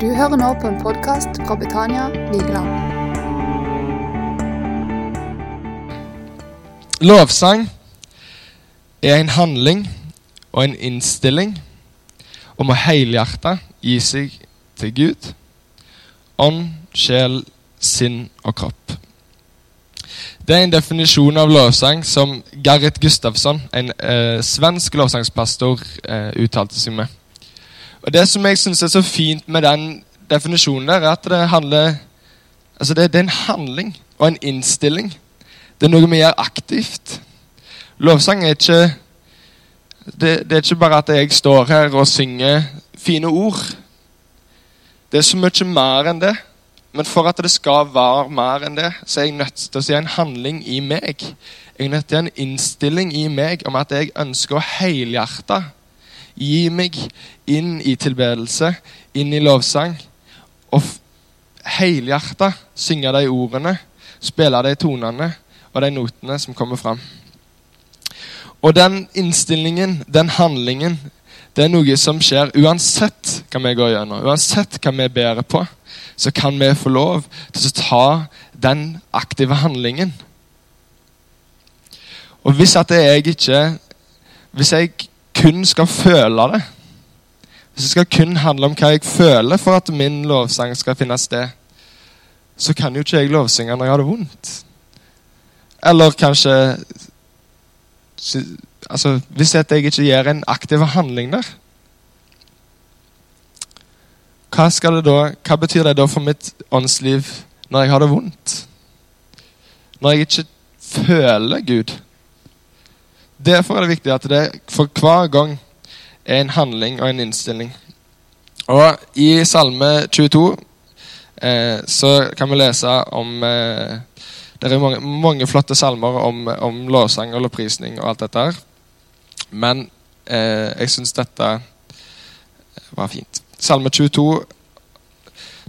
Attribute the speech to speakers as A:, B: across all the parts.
A: Du hører nå på en podkast fra Betania Vigeland.
B: Lovsang er en handling og en innstilling om å helhjerta gi seg til Gud. Ånd, sjel, sinn og kropp. Det er en definisjon av lovsang som Gerrit Gustafsson, en eh, svensk lovsangspastor, eh, uttalte seg med. Og Det som jeg syns er så fint med den definisjonen, der, er at det handler altså det, det er en handling og en innstilling. Det er noe vi gjør aktivt. Lovsang er ikke det, det, er ikke bare at jeg står her og synger fine ord. Det er så mye mer enn det. Men for at det skal være mer enn det, så er jeg nødt til å si en handling i meg. Jeg er nødt til å si en innstilling i meg om at jeg ønsker å helhjerta Gi meg inn i tilbedelse, inn i lovsang. Og helhjerta synge de ordene, spille de tonene og de notene som kommer fram. Og den innstillingen, den handlingen, det er noe som skjer uansett hva vi går gjennom. Uansett hva vi bærer på, så kan vi få lov til å ta den aktive handlingen. Og hvis at jeg ikke Hvis jeg kun skal føle det, hvis det skal kun handle om hva jeg føler for at min lovsang skal finne sted, så kan jo ikke jeg lovsynge når jeg har det vondt. Eller kanskje altså, Hvis jeg ikke gjør en aktiv handling der, hva, da, hva betyr det da for mitt åndsliv når jeg har det vondt? Når jeg ikke føler Gud? Derfor er det viktig at det for hver gang er en handling og en innstilling. Og I Salme 22 eh, så kan vi lese om eh, Det er mange, mange, flotte salmer om, om lovsang og lovprisning og alt dette her. Men eh, jeg syns dette var fint. Salme 22,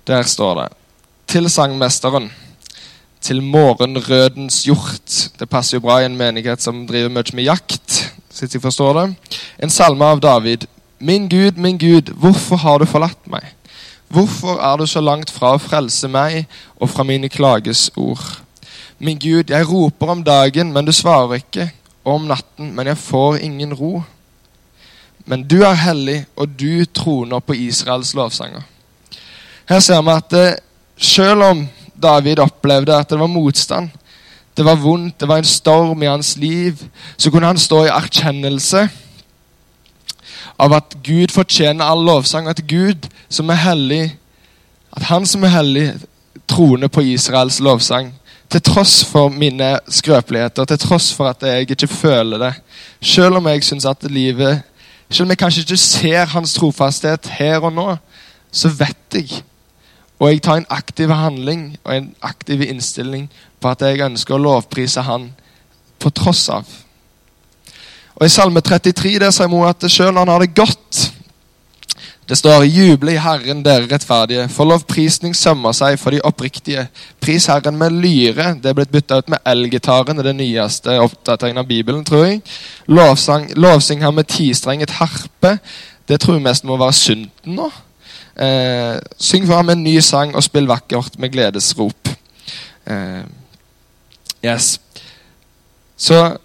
B: der står det Til sangmesteren til morgenrødens hjort. Det passer jo bra i en menighet som driver mye med jakt. Hvis jeg forstår det. En salme av David. Min Gud, min Gud, hvorfor har du forlatt meg? Hvorfor er du så langt fra å frelse meg og fra mine klages ord? Min Gud, jeg roper om dagen, men du svarer ikke, og om natten, men jeg får ingen ro. Men du er hellig, og du troner på Israels lovsanger. Her ser vi at det, selv om David opplevde at det var motstand. Det var vondt, det var en storm i hans liv. Så kunne han stå i erkjennelse av at Gud fortjener all lovsang. At Gud som er hellig, at han som er hellig, troner på Israels lovsang. Til tross for mine skrøpeligheter, til tross for at jeg ikke føler det. Selv om jeg syns at livet Selv om jeg kanskje ikke ser hans trofasthet her og nå, så vet jeg og jeg tar en aktiv handling og en aktiv innstilling på at jeg ønsker å lovprise Han på tross av. Og I Salme 33 der sier Moa at selv når han har det godt Det står 'Juble i Herren, dere rettferdige', for lovprisning sømmer seg for de oppriktige. Pris Herren med lyre. Det er blitt bytta ut med elgitaren, det nyeste oppdateringen av Bibelen, tror jeg. Lovsang, lovsing her med tistrenget harpe. Det tror jeg mest må være synten nå. Eh, syng for ham en ny sang og spill vakkert med gledesrop. Eh, yes. Så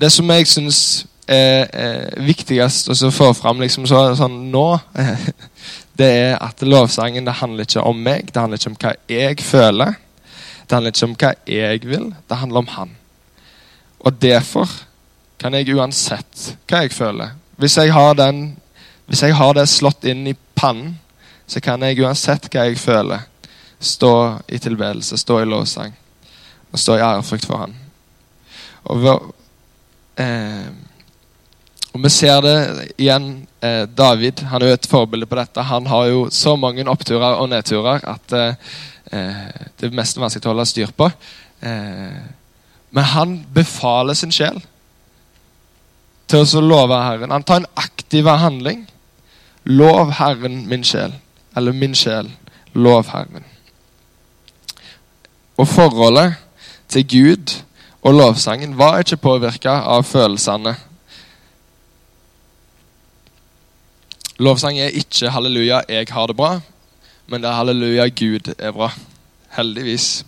B: det som jeg syns er, er viktigst å få fram liksom, så, sånn nå, det er at lovsangen det handler ikke om meg, det handler ikke om hva jeg føler. Det handler ikke om hva jeg vil, det handler om han. Og derfor kan jeg uansett hva jeg føler Hvis jeg har, den, hvis jeg har det slått inn i pannen så kan jeg uansett hva jeg føler, stå i tilbedelse, stå i lovsang og stå i ærefrykt for Han. Og, eh, og vi ser det igjen. Eh, David han er jo et forbilde på dette. Han har jo så mange oppturer og nedturer at eh, eh det er mest vanskelig å holde styr på. Eh, men han befaler sin sjel til å love Herren. Han tar en aktiv handling. Lov Herren min sjel eller min sjel, lov Herren. Og forholdet til Gud og lovsangen var ikke påvirka av følelsene. Lovsang er ikke 'halleluja, jeg har det bra', Men det er halleluja, Gud er bra. Heldigvis.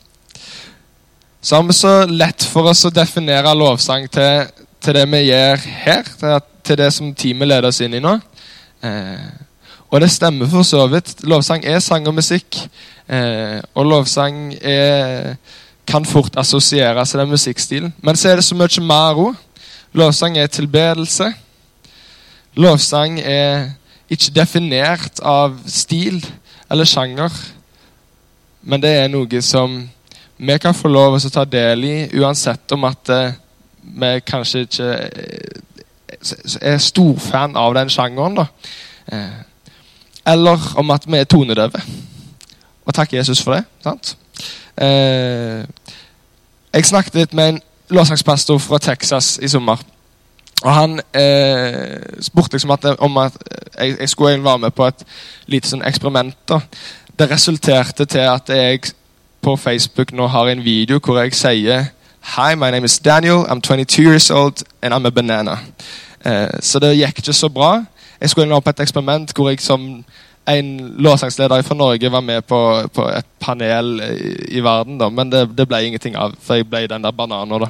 B: Så har vi så lett for oss å definere lovsang til, til det vi gjør her. Til, det som teamet leder oss inn i nå. Eh, og det stemmer for så vidt. Lovsang er sang og musikk. Eh, og lovsang er, kan fort assosieres til den musikkstilen. Men så er det så mye mer òg. Lovsang er tilbedelse. Lovsang er ikke definert av stil eller sjanger, men det er noe som vi kan få lov til å ta del i, uansett om at eh, vi kanskje ikke eh, er storfan av den sjangeren. da. Eh, eller om at vi er tonedøve. Og takk Jesus for det. sant? Eh, jeg snakket litt med en lovsangspastor fra Texas i sommer. Og Han eh, spurte liksom at, om at jeg, jeg, skulle være med på et lite sånn eksperiment. da. Det resulterte til at jeg på Facebook nå har en video hvor jeg sier Hi, my name is Daniel. I'm 22 years old and I'm a banana. Eh, så det gikk ikke så bra. Jeg skulle nå på et eksperiment hvor jeg som en lovsangsleder fra Norge var med på, på et panel i, i verden, da, men det, det, ble ingenting av, for jeg ble den der bananen. da.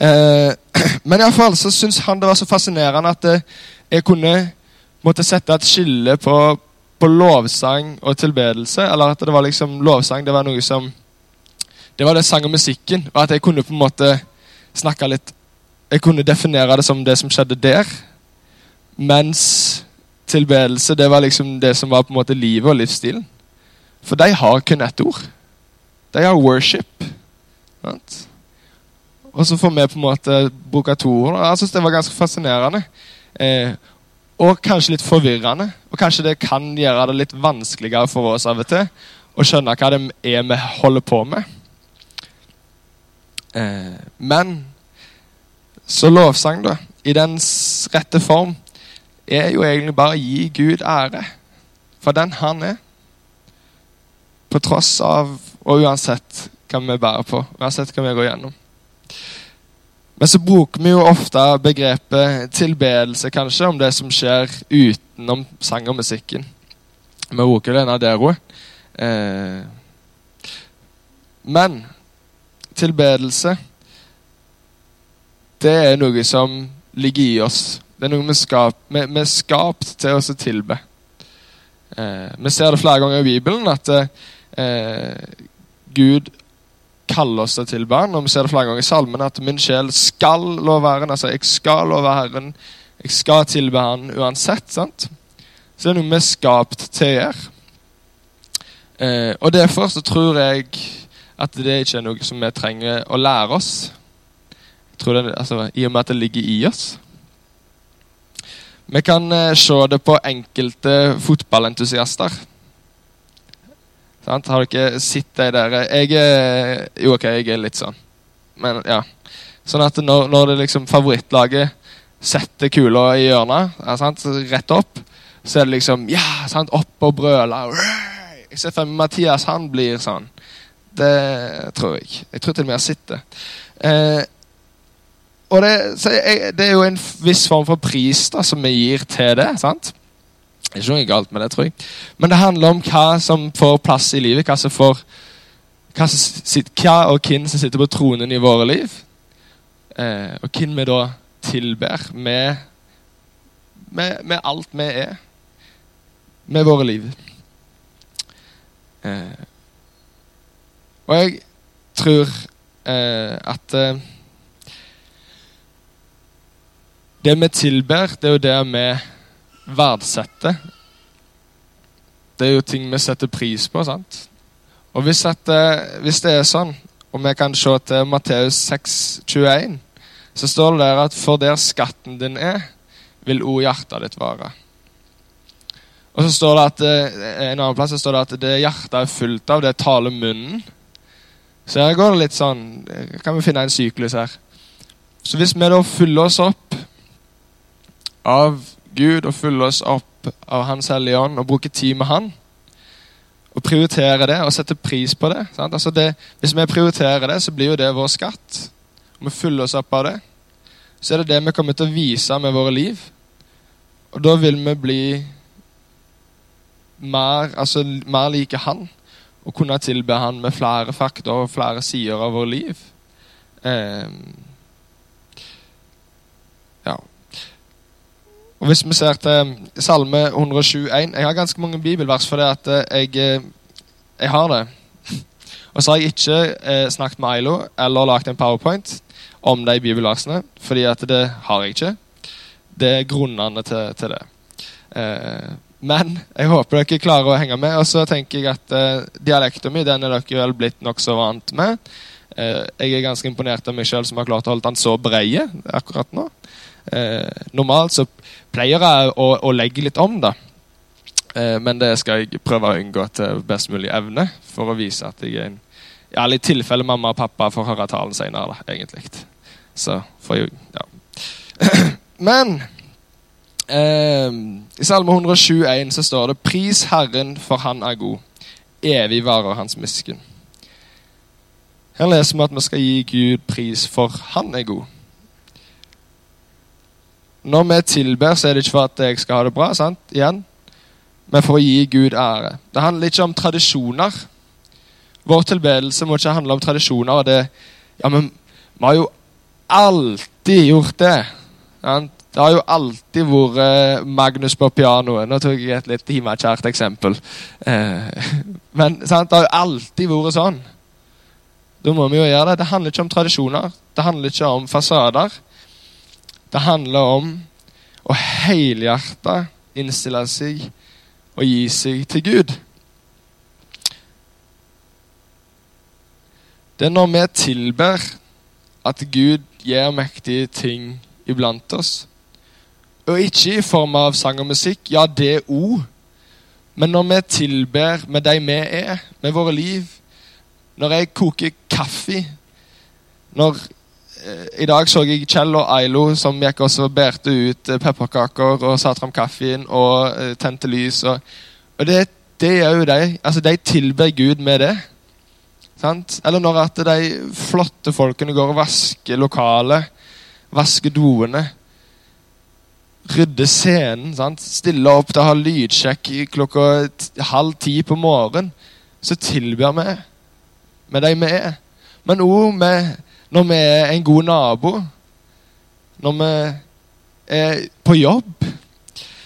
B: Eh, men iallfall så syns han det var så fascinerende at eh, jeg kunne måtte sette et skille på, på, lovsang og tilbedelse. Eller at det var liksom lovsang det var noe som Det var det sang og musikken. Og at jeg kunne på en måte snakke litt Jeg kunne definere det som det som skjedde der. Mens tilbedelse det var liksom det som var på en måte livet og livsstilen. For de har kun ett ord. De har worship. Sant? Og så får vi på en måte bruke to ord. Jeg synes det var ganske fascinerende. Eh, og kanskje litt forvirrende. Og kanskje det kan gjøre det litt vanskeligere for oss av og til å skjønne hva det er vi holder på med. Eh, men så lovsang, da, i dens rette form, er jo egentlig bare å gi Gud ære for den han er. På tross av og uansett hva vi bærer på, uansett hva vi går gjennom. Men så bruker vi jo ofte begrepet tilbedelse kanskje om det som skjer utenom sang og musikken. Vi bruker denne der òg. Eh, men tilbedelse Det er noe som ligger i oss. Det er noe vi, skap, vi, vi er skapt til å tilbe. Eh, vi ser det flere ganger i Bibelen at eh, Gud kaller oss til å tilbe ham. Og vi ser det flere ganger i salmen at min sjel skal love Herren. Altså, jeg skal love Herren. Jeg skal tilbe Han uansett. sant? Så det er noe vi er skapt til å gjøre. Eh, og derfor så tror jeg at det ikke er noe som vi trenger å lære oss. Jeg tror det, altså, I og med at det ligger i oss. Vi kan eh, se det på enkelte fotballentusiaster. Sant? Har dere sett de der Jeg er Jo, ok, jeg er litt sånn. Men ja. Sånn at når, når det liksom favorittlaget setter kula i hjørnet, ja, rett opp, så er det liksom Ja! Sant? Opp og brøle. Jeg ser for meg Mathias, han blir sånn. Det tror jeg. Jeg tror til og med jeg har sett det. Eh, og det, jeg, det, er jo en viss form for pris da, som vi gir til det. sant? Det er ikke noe galt med det, tror jeg. Men det handler om hva som får plass i livet. Hva, som får, hva, som, hva og hvem som sitter på tronen i våre liv. Eh, og hvem vi da tilber med, med, med, alt vi er. Med våre liv. Eh, og jeg tror eh, at eh, Det vi tilber, det er jo det vi verdsetter. Det er jo ting vi setter pris på. sant? Og hvis, at, eh, hvis det er sånn, og vi kan se til Matteus 6, 21, så står det der at for der skatten din er, vil òg hjertet ditt være. Og så står det at eh, en annen plass så står det at det hjertet er fullt av, det taler munnen. Så her går det litt sånn eh, Kan vi finne en syklus her? Så hvis vi da fyller oss opp av Gud og følge oss opp av Hans Hellige Ånd og bruke tid med Han. Og prioritere det og sette pris på det. Altså det hvis vi prioriterer det, så blir jo det vår skatt. Om vi følger oss opp av det, så er det det vi kommer til å vise med våre liv. Og da vil vi bli mer, altså, mer like han. Og kunne tilbe han med flere fakta og flere sider av vårt liv. Eh, ja. Og Hvis vi ser til Salme 107,1 Jeg har ganske mange bibelvers fordi at jeg, eh, jeg har det. Og så har jeg ikke eh, snakket med Ailo eller lagd en powerpoint om de bibelversene, fordi at det har jeg ikke. Det er grunnene til, til det. Eh, men jeg håper dere klarer å henge med. Og så tenker jeg at eh, dialekten min den er dere vel blitt nokså vant med. Eh, jeg er ganske imponert av meg sjøl som har klart å holde den så breie akkurat nå. Eh, normalt så pleier jeg å, å legge litt om, da. Eh, men det skal jeg prøve å unngå til best mulig evne, for å vise at jeg er en Ja, i tilfelle mamma og pappa får høre talen senere, da, egentlig. Så får jeg Ja. Men Eh, I Salme 107,1 så står det 'Pris Herren, for Han er god. Evig varer Hans miskunn'. Her leser vi at vi skal gi Gud pris, for Han er god. Når vi tilber, så er det ikke for at jeg skal ha det bra, sant? Igjen. men for å gi Gud ære. Det handler ikke om tradisjoner. Vår tilbedelse må ikke handle om tradisjoner. og det, ja, men Vi har jo alltid gjort det. Sant? Det har jo alltid vært eh, Magnus på pianoet. Nå tok jeg et litt himmelkjært eksempel. Eh, men sant? det har jo alltid vært sånn. Da må vi jo gjøre det. Det handler ikke om tradisjoner. Det handler ikke om fasader. Det handler om å helhjerta innstille seg og gi seg til Gud. Det er når vi tilber at Gud gjør mektige ting iblant oss. Og ikke i form av sang og musikk. Ja, det òg. Men når vi tilber med de vi er, med våre liv Når jeg koker kaffe når, I dag så jeg Kjell og Ailo som gikk også og bærte ut eh, pepperkaker og satte fram kaffen og eh, tente lys. Og, og det, det gjør jo de. Altså, de tilber Gud med det. Sant? Eller når at de flotte folkene går og vasker lokalet, vasker doene rydde scenen. Sant? Stille opp til å ha lydsjekk klokka halv ti på morgenen. Så tilbyr vi med de vi er. Men òg når vi er en god nabo. Når vi er på jobb.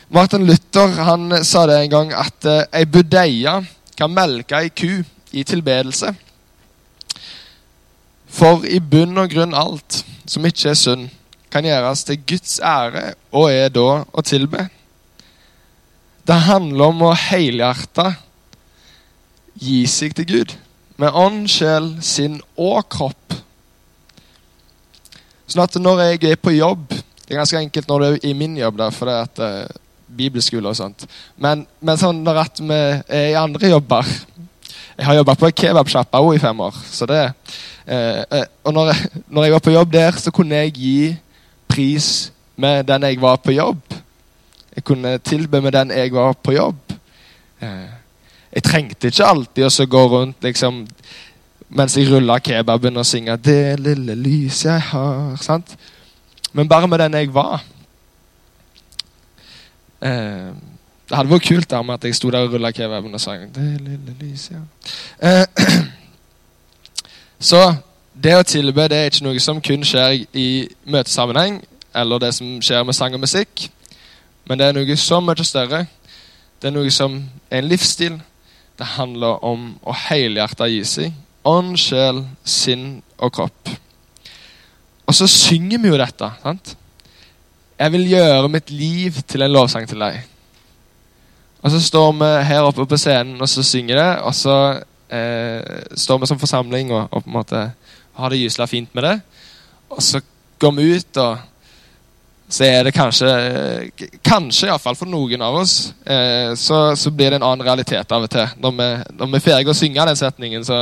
B: Martin Luther han sa det en gang at uh, ei budeie kan melke ei ku i tilbedelse. For i bunn og grunn alt som ikke er synd, kan gjøres til Guds ære og er da å tilbe. Det handler om å helhjerta gi seg til Gud. Med ånd, sjel, sinn og kropp. Sånn at når jeg er på jobb Det er ganske enkelt når du er i min jobb, der, for det er at uh, bibelskole og sånt. Men, men sånn når at vi er i andre jobber Jeg har jobba på kebabsjappa i fem år. så det uh, Og når, når jeg var på jobb der, så kunne jeg gi pris med den jeg var på jobb. Jeg kunne tilbe med den jeg var på jobb. Jeg trengte ikke alltid å gå rundt liksom, mens jeg rulla kebaben og synge 'Det lille lys jeg har'. sant? Men bare med den jeg var. Eh, det hadde vært kult der med at jeg sto der og rulla kebaben og sang 'Det lille lys jeg har'. Eh, så det å tilbe det er ikke noe som kun skjer i møtesammenheng, eller det som skjer med sang og musikk, men det er noe så mye større. Det er noe som er en livsstil. Det handler om å helhjerta gi seg. Ånd, sjel, sinn og kropp. Og så synger vi jo dette. sant? Jeg vil gjøre mitt liv til en lovsang til deg. Og så står vi her oppe på scenen og så synger det, og så eh, står vi som forsamling og, og på en måte har det gysla fint med det. Og så går vi ut, og så er det kanskje Kanskje, iallfall for noen av oss, eh, så, så, blir det en annen realitet av og til. Når vi, når vi er ferdige å synge den setningen, så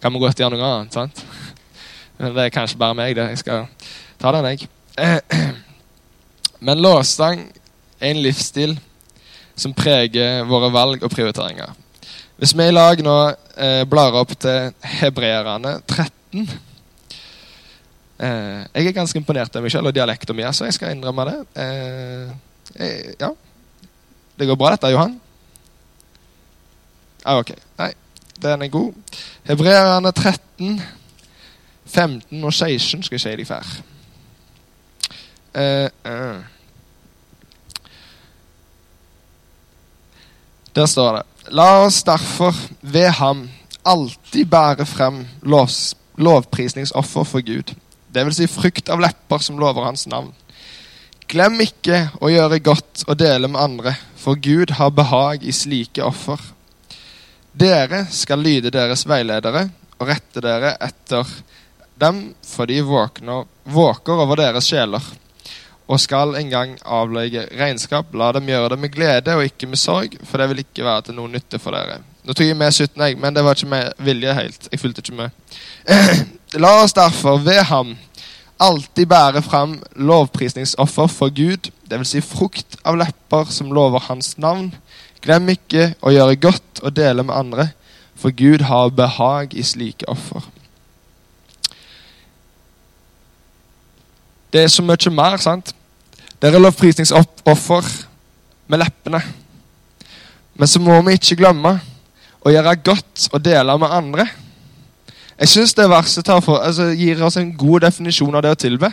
B: kan vi godt gjøre noe annet. sant? Men det er kanskje bare meg, det. Jeg skal ta den, jeg. Men lovsang er en livsstil som preger våre valg og prioriteringer. Hvis vi i lag nå eh, blar opp til hebreerne 13 13. Eh, jeg er ganske imponert av meg selv og dialekten min, så jeg skal innrømme det. Eh, eh, ja. Det går bra, dette, Johan? Ah, ok. Nei, den er god. Hebreerne 13, 15 og 16 skal jeg si de fær. Eh, eh. Der står det La oss derfor ved ham alltid bære frem lovs, lovprisningsoffer for Gud. Det vil si frukt av lepper som lover hans navn. Glem ikke å gjøre godt og dele med andre, for Gud har behag i slike offer. Dere skal lyde deres veiledere og rette dere etter dem, for de våkner, våker over deres sjeler og skal en gang avlegge regnskap. La dem gjøre det med glede og ikke med sorg, for det vil ikke være til noen nytte for dere. Nå tok jeg med 17, jeg, men det var ikke med vilje helt. Jeg fulgte ikke med. La oss derfor ved ham alltid bære fram lovprisningsoffer for Gud, dvs. Si frukt av lepper som lover hans navn. Glem ikke å gjøre godt og dele med andre, for Gud har behag i slike offer. Det er så mye mer, sant? Det er lovprisningsoffer med leppene. Men så må vi ikke glemme å gjøre godt og dele med andre. Jeg syns det verset for, altså, gir oss en god definisjon av det å tilbe.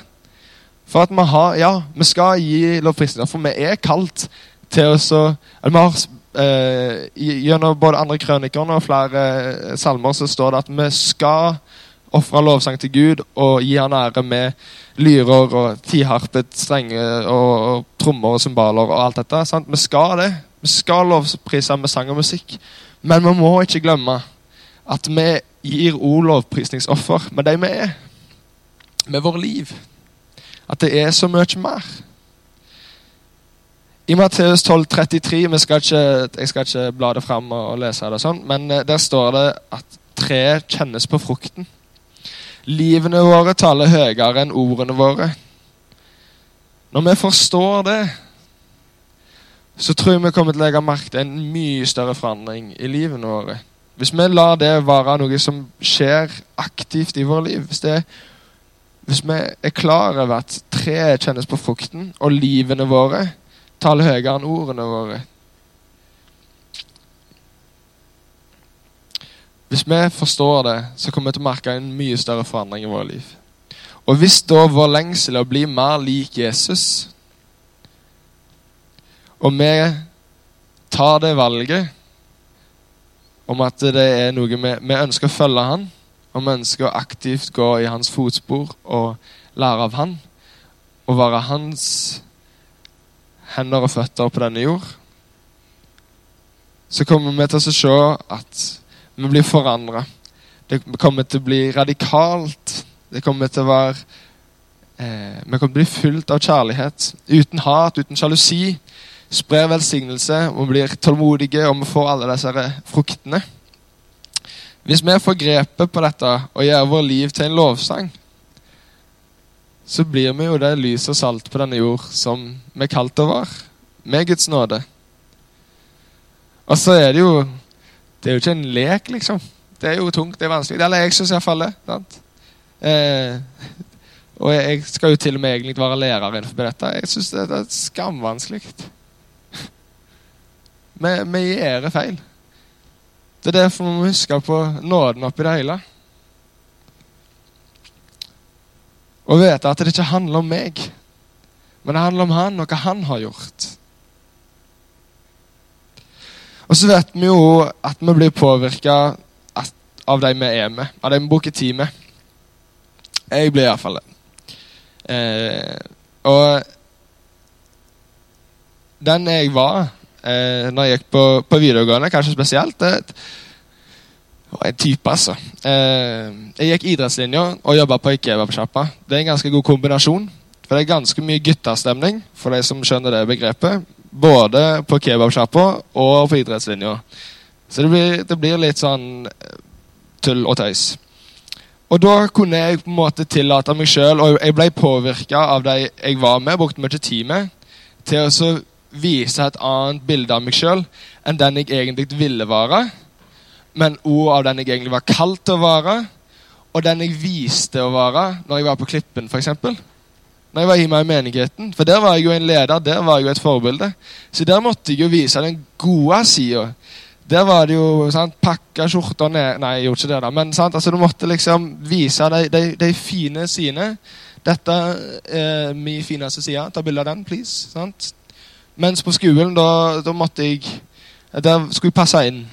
B: For at vi har, ja, vi skal gi lovprisninger, for vi er kalt til å så Vi har Gjennom både andre krønikerne og flere eh, salmer så står det at vi skal ofre lovsang til Gud og gi han ære med lyrer og tiharpet strenger og, og trommer og cymbaler og alt dette. Sant? Vi skal det. Vi skal lovprise med sang og musikk. Men vi må ikke glemme at vi gir òg lovprisningsoffer med de vi er. Med vårt liv. At det er så mye mer. I Matteus 12, 33, Jeg skal ikke bla det fram og lese det, sånn, men eh, der står det at treet kjennes på frukten. Livene våre taler høyere enn ordene våre. Når vi forstår det, så tror jeg vi kommer til å legge merke til en mye større forandring i livene våre. Hvis vi lar det være noe som skjer aktivt i vårt liv Hvis, det, hvis vi er klar over at treet kjennes på frukten, og livene våre taler høyere enn ordene våre Hvis vi forstår det, så kommer vi til å merke en mye større forandring i vårt liv. Og hvis da vår lengsel er å bli mer lik Jesus, og vi tar det valget om at det er noe vi, vi ønsker å følge han, og vi ønsker å aktivt gå i hans fotspor og lære av han, og være hans hender og føtter på denne jord, så kommer vi til å se at vi blir forandra. Det kommer til å bli radikalt. Det kommer til å være eh, Vi kommer til å bli fullt av kjærlighet. Uten hat, uten sjalusi. Sprer velsignelse og blir tålmodige, og vi får alle disse fruktene. Hvis vi får grepet på dette og gjør vår liv til en lovsang, så blir vi jo det lys og salt på denne jord som vi er kalt å være. Med Guds nåde. Og så er det jo det er jo ikke en lek, liksom. Det er jo tungt, det er vanskelig. Eller jeg syns iallfall det. Sant? Eh, og jeg skal jo til og med egentlig være lærer innenfor dette. Jeg syns det er skamvanskelig. Vi, vi gjør feil. Det er derfor vi må huske på nåden oppi det hele. Og vite at det ikke handler om meg, men det handler om han og hva han har gjort. Og så vet vi jo at vi blir påvirka av de vi er med, av de vi bruker tid med. Jeg blir iallfall det. Eh, og den jeg var eh, når jeg gikk på, på videregående, kanskje spesielt det en type, altså. Eh, jeg gikk idrettslinja og jobba på ei kebabsjappa. Det er en ganske god kombinasjon. For det er ganske mye guttastemning, for de som skjønner det begrepet. Både på kebabsjappa og på idrettslinja. Så det blir, det blir, litt sånn eh, tull og tøys. Og da kunne jeg på en måte tillate meg sjøl, og jeg ble påvirka av de jeg var med, brukte mye tid med, til å vise et annet bilde av meg sjøl enn den jeg egentlig ville være. Men òg av den jeg egentlig var kalt til å være, og den jeg viste å være når jeg var på Klippen, f.eks når jeg var i meg i menigheten. For der var jeg jo en leder, der var jeg jo et forbilde. Så der måtte jeg jo vise den gode sida. Der var det jo sant, pakka skjorta ned Nei, jeg gjorde ikke det, da. Men sant, altså, du måtte liksom vise de, de, de fine sidene. Dette er min fineste side. Ta bilde av den, please. Sant? Mens på skolen, da, da måtte jeg Der skulle jeg passe inn.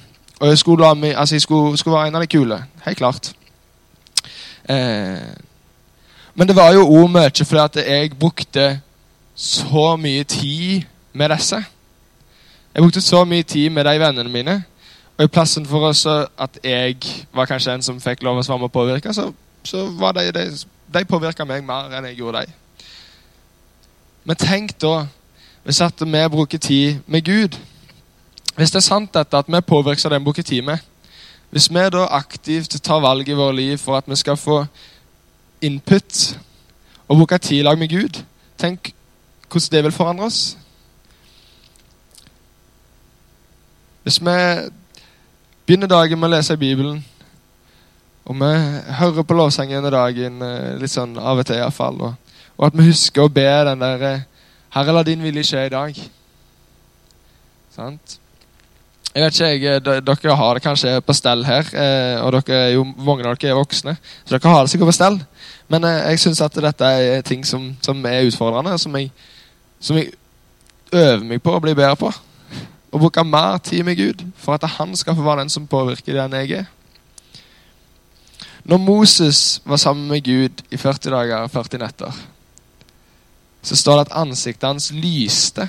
B: Og jeg skulle, altså, jeg skulle, skulle være en av de kule. Helt klart. Eh, men det var jo òg mye fordi at jeg brukte så mye tid med disse. Jeg brukte så mye tid med de vennene mine. Og i plassen for også at jeg var kanskje en som fikk lov å svare med og påvirke, så, så var de, de, de påvirka meg mer enn jeg gjorde dem. Men tenk da hvis at vi bruker tid med Gud. Hvis det er sant dette at vi den bruker i med, hvis vi da aktivt tar valg i vårt liv for at vi skal få input og bruke tid i lag med Gud, tenk hvordan det vil forandre oss. Hvis vi begynner dagen med å lese i Bibelen, og vi hører på lovsangen i dagen eh, litt sånn av og til iallfall, og, og at vi husker å be den der eh, Herre, la din vilje skje i dag. Sant? Jeg vet ikke, eh, Dere har det kanskje på stell her, og dere er jo, mange av dere er voksne. Så dere har det sikkert på stell. Men jeg syns at dette er ting som, som er utfordrende, som jeg, som jeg øver meg på å bli bedre på og bruke mer tid med Gud for at han skal få være den som påvirker den jeg er. Når Moses var sammen med Gud i 40 dager og 40 netter, så står det at ansiktet hans lyste.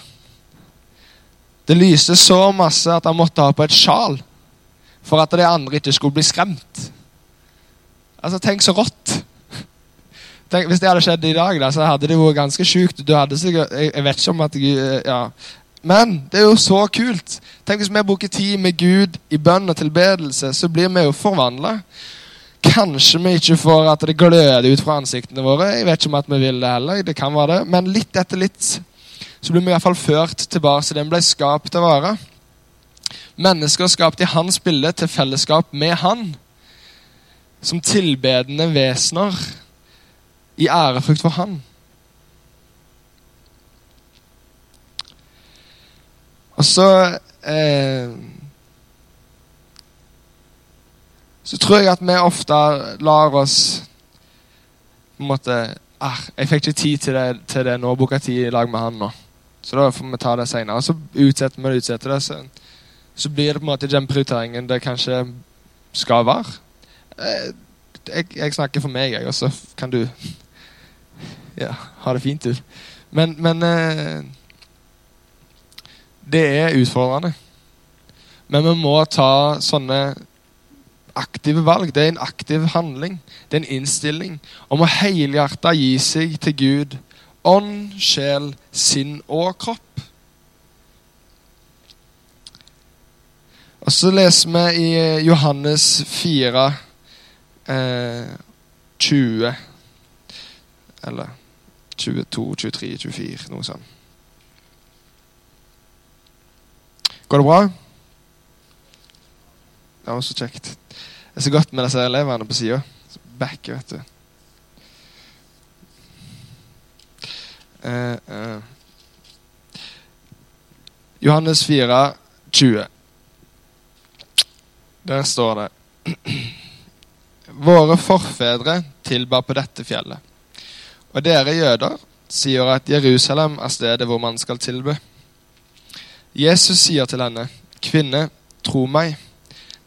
B: Det lyste så masse at han måtte ha på et sjal for at de andre ikke skulle bli skremt. Altså, Tenk så rått! Tenk, hvis det hadde skjedd i dag, da, så hadde det vært ganske sjukt. Jeg, jeg, vet ikke om at ja, men det er jo så kult. Tenk Hvis vi bruker tid med Gud i bønn og tilbedelse, så blir vi jo forvandla. Kanskje vi ikke får at det gløder ut fra ansiktene våre. Jeg vet ikke om at vi vil det heller. det kan være det. Men litt etter litt så blir vi i hvert fall ført tilbake til det vi ble skapt til å være. Mennesker skapt i hans bilde til fellesskap med han. Som tilbedende vesener i ærefrykt for han. Og så eh, Så tror jeg at vi ofte lar oss på en måte ah, 'Jeg fikk ikke tid til det, til det nå. Boka tid i lag med han nå.' Så da får vi ta det seinere. Så utsetter vi det, utsetter det. Så, så, blir det på en måte den prioriteringen det kanskje skal være. Eh, jeg, jeg, snakker for meg, jeg, og så kan du ja, ha det fint, du. Men, men eh, det er utfordrende. Men vi må ta sånne aktive valg. Det er en aktiv handling. Det er en innstilling om å helhjerta gi seg til Gud. Ånd, sjel, sinn og kropp. Og så leser vi i Johannes 4, eh, 20 Eller 22, 23, 24, noe sånt. Går det bra? Det var så kjekt. Det er så godt med disse elevene på sida. Back, vet du. Uh, uh. Johannes 4, 20. Der står det Våre forfedre tilba på dette fjellet. Og dere jøder sier at Jerusalem er stedet hvor man skal tilbe. Jesus sier til henne, 'Kvinne, tro meg,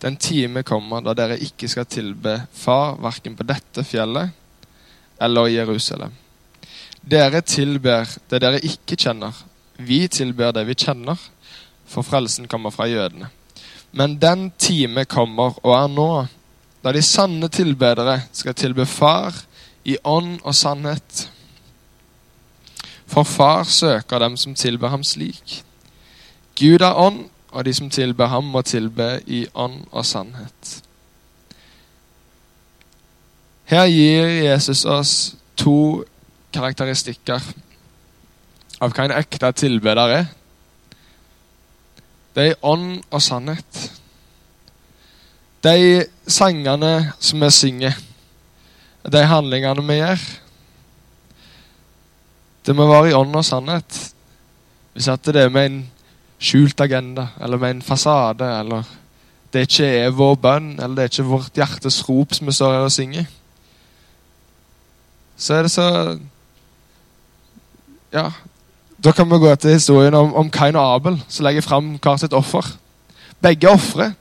B: den time kommer da dere ikke skal tilbe Far verken på dette fjellet eller i Jerusalem.' Dere tilber det dere ikke kjenner. Vi tilber det vi kjenner, for frelsen kommer fra jødene. Men den time kommer og er nå, da de sanne tilbedere skal tilbe Far i ånd og sannhet. For Far søker dem som tilber ham slik. Gud er ånd, og de som tilber ham, må tilbe i ånd og sannhet. Her gir Jesus oss to karakteristikker av hva en ekte tilbeder er. Det er ånd og sannhet. De sangene som vi synger, de handlingene vi gjør Det må være i ånd og sannhet. Hvis at det er med en skjult agenda, eller med en fasade, eller det ikke er vår bønn, eller det er ikke vårt hjertes rop som vi står her og synger, så er det så Ja, da kan vi gå til historien om, om Kain og Abel, som legger fram hver sitt offer. Begge ofre.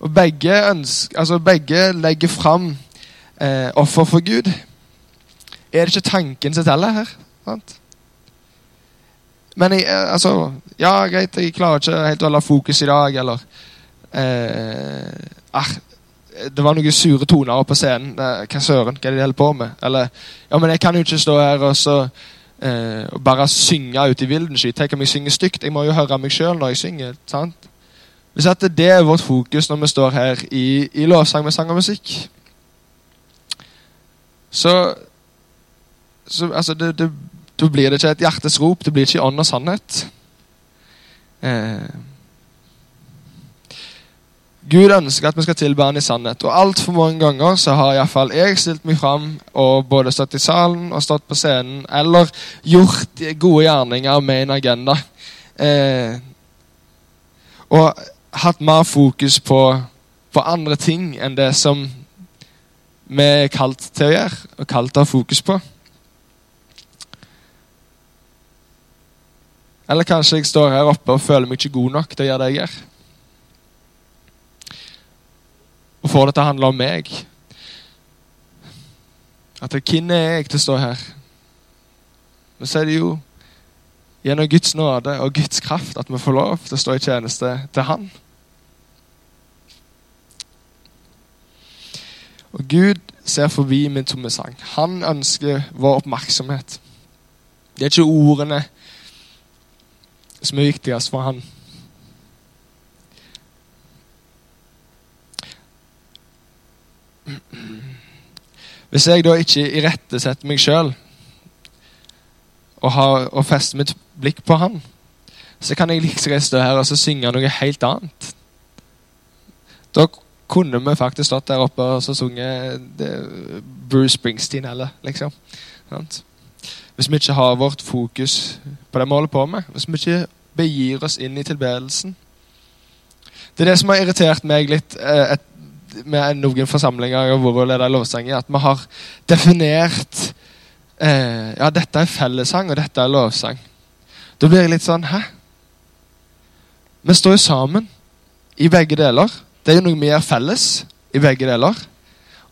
B: Og begge, ønsker, altså begge legger fram eh, offer for Gud. Er det ikke tanken som teller her? Sant? Men jeg, eh, altså Ja, greit, jeg klarer ikke helt å holde fokus i dag, eller eh, ah, Det var noen sure toner på scenen. Hva søren, hva er det de holder på med? Eller Ja, men jeg kan jo ikke stå her og så eh, og bare synge ut i vilden sky. Tenk om jeg synger stygt. Jeg må jo høre meg sjøl når jeg synger. sant? Hvis at det er vårt fokus når vi står her i, i lovsang med sang og musikk, så, så altså det, det, Da blir det ikke et hjertes rop, det blir ikke ånd og sannhet. Eh, Gud ønsker at vi skal tilbe han i sannhet. Og altfor mange ganger så har iallfall jeg stilt meg fram og både stått i salen og stått på scenen eller gjort gode gjerninger med en agenda. Eh, og hatt mer fokus på, på, andre ting enn det som vi er kalt til å gjøre, og kalt å ha fokus på. Eller kanskje jeg står her oppe og føler meg ikke god nok til å gjøre det jeg gjør. Og får det til å handle om meg. At hvem er jeg til å stå her? Men så er det jo gjennom Guds nåde og Guds kraft at vi får lov til å stå i tjeneste til Han. Og Gud ser forbi min tomme sang. Han ønsker vår oppmerksomhet. Det er ikke ordene som er viktigst for han. Hvis jeg da ikke irettesetter meg sjøl og, og, fester mitt blikk på han, så kan jeg like liksom stå her og synge noe helt annet. Da kunne vi faktisk stått der oppe og så sunget Bruce Springsteen eller liksom. Hvis vi ikke har vårt fokus på det vi holder på med, hvis vi ikke begir oss inn i tilbedelsen. Det er det som har irritert meg litt eh, et, med noen forsamlinger og hvor leder lovsang, at vi har definert eh, Ja, dette er fellessang, og dette er lovsang. Da blir jeg litt sånn Hæ? Vi står jo sammen i begge deler. Det er jo noe vi gjør felles i begge deler.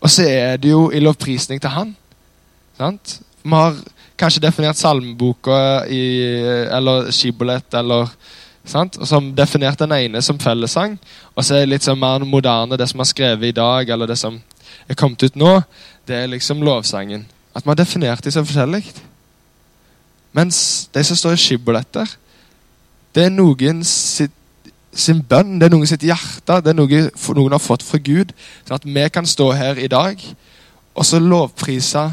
B: Og så er det jo i lovprisning til Han. Sant? Vi har kanskje definert salmeboka i, eller skibolett eller sant? Som definerte den ene som fellessang. Og så er det litt sånn mer moderne, det som er skrevet i dag, eller det som er kommet ut nå, det er liksom lovsangen. At vi har definert de så forskjellig. Mens de som står i skiboletter, det er noen sitt, sin bønn, det er noen sitt hjerte, det er noe noen har fått fra Gud. Sånn at vi kan stå her i dag og så lovprise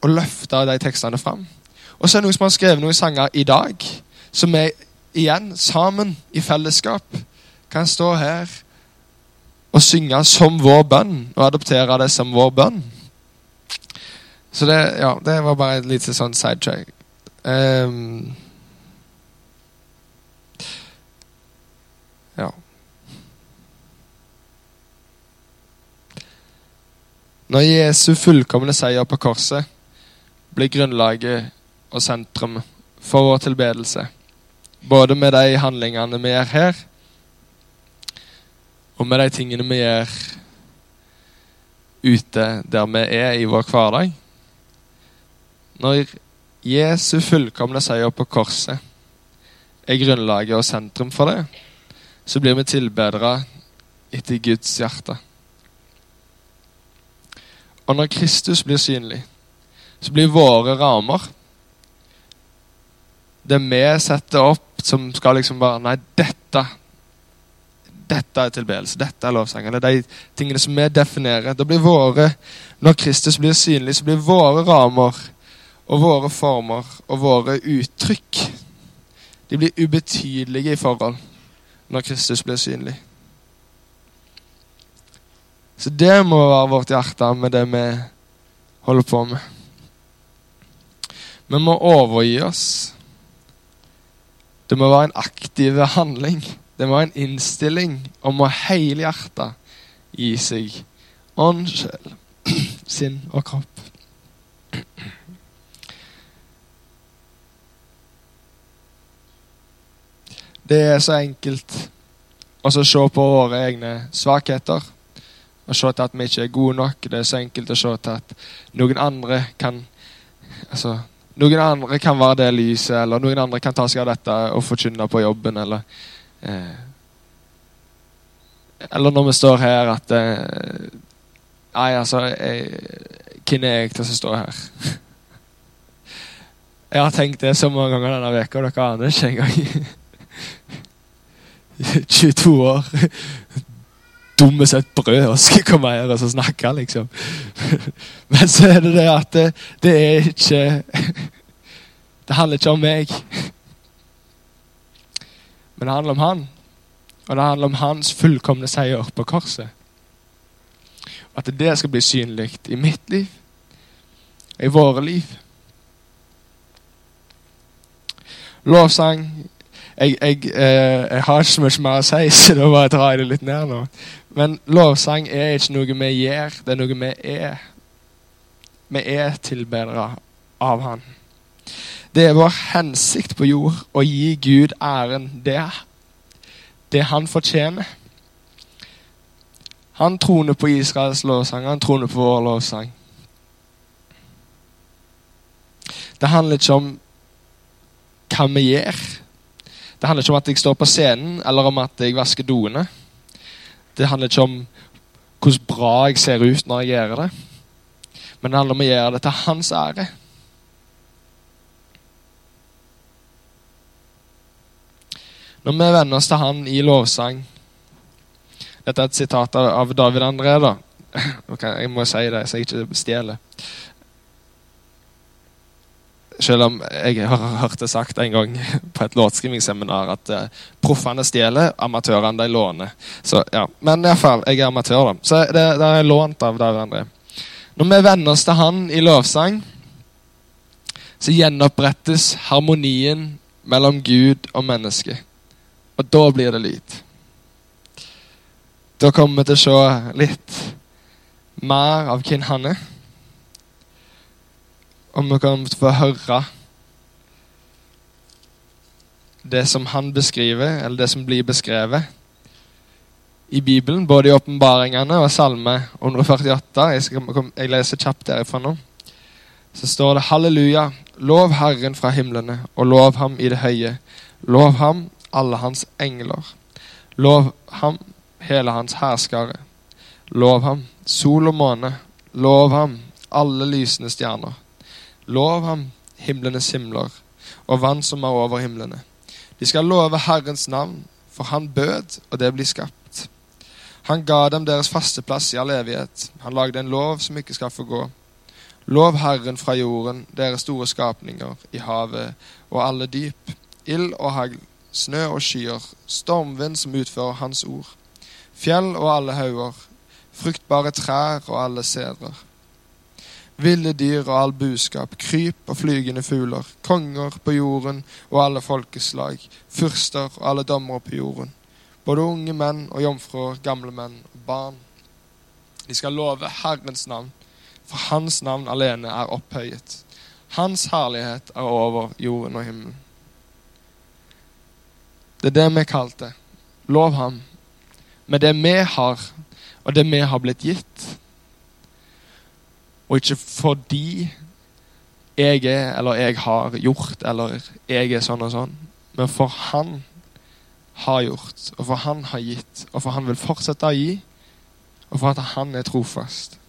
B: og løfte de tekstene fram. Og så er det noen som har skrevet noen sanger i dag, som vi igjen, sammen, i fellesskap, kan stå her og synge som vår bønn, og adoptere det som vår bønn. Så det, ja, det var bare et lite sånn sidetrack. Um, ja. Når Jesu fullkomne seier på korset blir grunnlaget og sentrum for vår tilbedelse. Både med de handlingene vi gjør her, og med de tingene vi gjør ute der vi er i vår hverdag. Når Jesu fullkomne seier på korset er grunnlaget og sentrum for det, så blir vi tilbedere etter Guds hjerte. Og når Kristus blir synlig, så blir våre rammer Det vi setter opp som skal liksom bare Nei, dette dette er tilbedelse, dette er lovsang. Eller de tingene som vi definerer. Da blir våre, Når Kristus blir synlig, så blir våre rammer og våre former og våre uttrykk De blir ubetydelige i forhold når Kristus blir synlig. Så det må være vårt hjerte med det vi holder på med. Vi må overgi oss. Det må være en aktiv handling. Det må være en innstilling om å helhjerta gi seg ånd, sjel, sinn og kropp. Det er så enkelt å se på våre egne svakheter og se til at vi ikke er gode nok. Det er så enkelt å se til at noen andre kan altså, noen andre kan være det lyset, eller noen andre kan ta seg av dette og forkynne på jobben, eller eh, Eller når vi står her at eh, Nei, altså Hvem er jeg til å stå her? Jeg har tenkt det så mange ganger denne uka, og dere aner ikke engang. 22 år. Dumme som et brød og skal komme her og snakke, liksom. Men så er det det at det, det er ikke Det handler ikke om meg. Men det handler om han. Og det handler om hans fullkomne seier på korset. At det skal bli synlig i mitt liv, i våre liv. Lovsang jeg, jeg, eh, jeg, har ikke så mye mer å si, så da bare drar jeg det litt ned nå. Men lovsang er ikke noe vi gjør, det er noe vi er. Vi er tilbedere av Han. Det er vår hensikt på jord å gi Gud æren det, det han fortjener. Han troner på Israels lovsang, han troner på vår lovsang. Det handler ikke om hva vi gjør. Det handler ikke om at jeg står på scenen, eller om at jeg vasker doene. Det handler ikke om hvordan bra jeg ser ut når jeg gjør det. Men det handler om å gjøre det til hans ære. Når vi venner oss til han i lovsang Dette er et sitat av David André. da. Okay, jeg må si det, så jeg ikke stjeler. Selv om jeg har hørt det sagt en gang på et låtskrivingsseminar at uh, proffene stjeler, amatørene de låner. Så, ja. Men iallfall, jeg er amatør, da. Så det, det er lånt av dere André. Når vi venner oss til han i lovsang, så gjenopprettes harmonien mellom Gud og menneske. Og da blir det lyd. Da kommer vi til å se litt mer av hvem han er om vi kan få høre det som han beskriver, eller det som blir beskrevet i Bibelen, både i åpenbaringene og Salme 148. Jeg, skal, jeg leser kjapt derifra nå. Så står det halleluja, lov Herren fra himlene, og lov ham i det høye. Lov ham, alle hans engler. Lov ham, hele hans herskare. Lov ham, sol og måne. Lov ham, alle lysende stjerner. Lov ham, himlenes himler, og vann som er over himlene. De skal love Herrens navn, for han bød, og det blir skapt. Han ga dem deres faste plass i all evighet. Han lagde en lov som ikke skal få gå. Lov Herren fra jorden, deres store skapninger, i havet og alle dyp, ild og hagl, snø og skyer, stormvind som utfører Hans ord, fjell og alle hauger, fruktbare trær og alle sedrer ville dyr og all buskap, kryp og flygende fugler, konger på jorden og alle folkeslag, fyrster og alle dommere på jorden, både unge menn og jomfruer, gamle menn og barn. De skal love Herrens navn, for Hans navn alene er opphøyet. Hans herlighet er over jorden og himmelen. Det er det vi kalte. Lov ham. Med det vi har, og det vi har blitt gitt. Og ikke fordi jeg er, eller jeg har gjort, eller jeg er sånn og sånn. Men for han har gjort, og for han har gitt, og for han vil fortsette å gi, og for at han er trofast.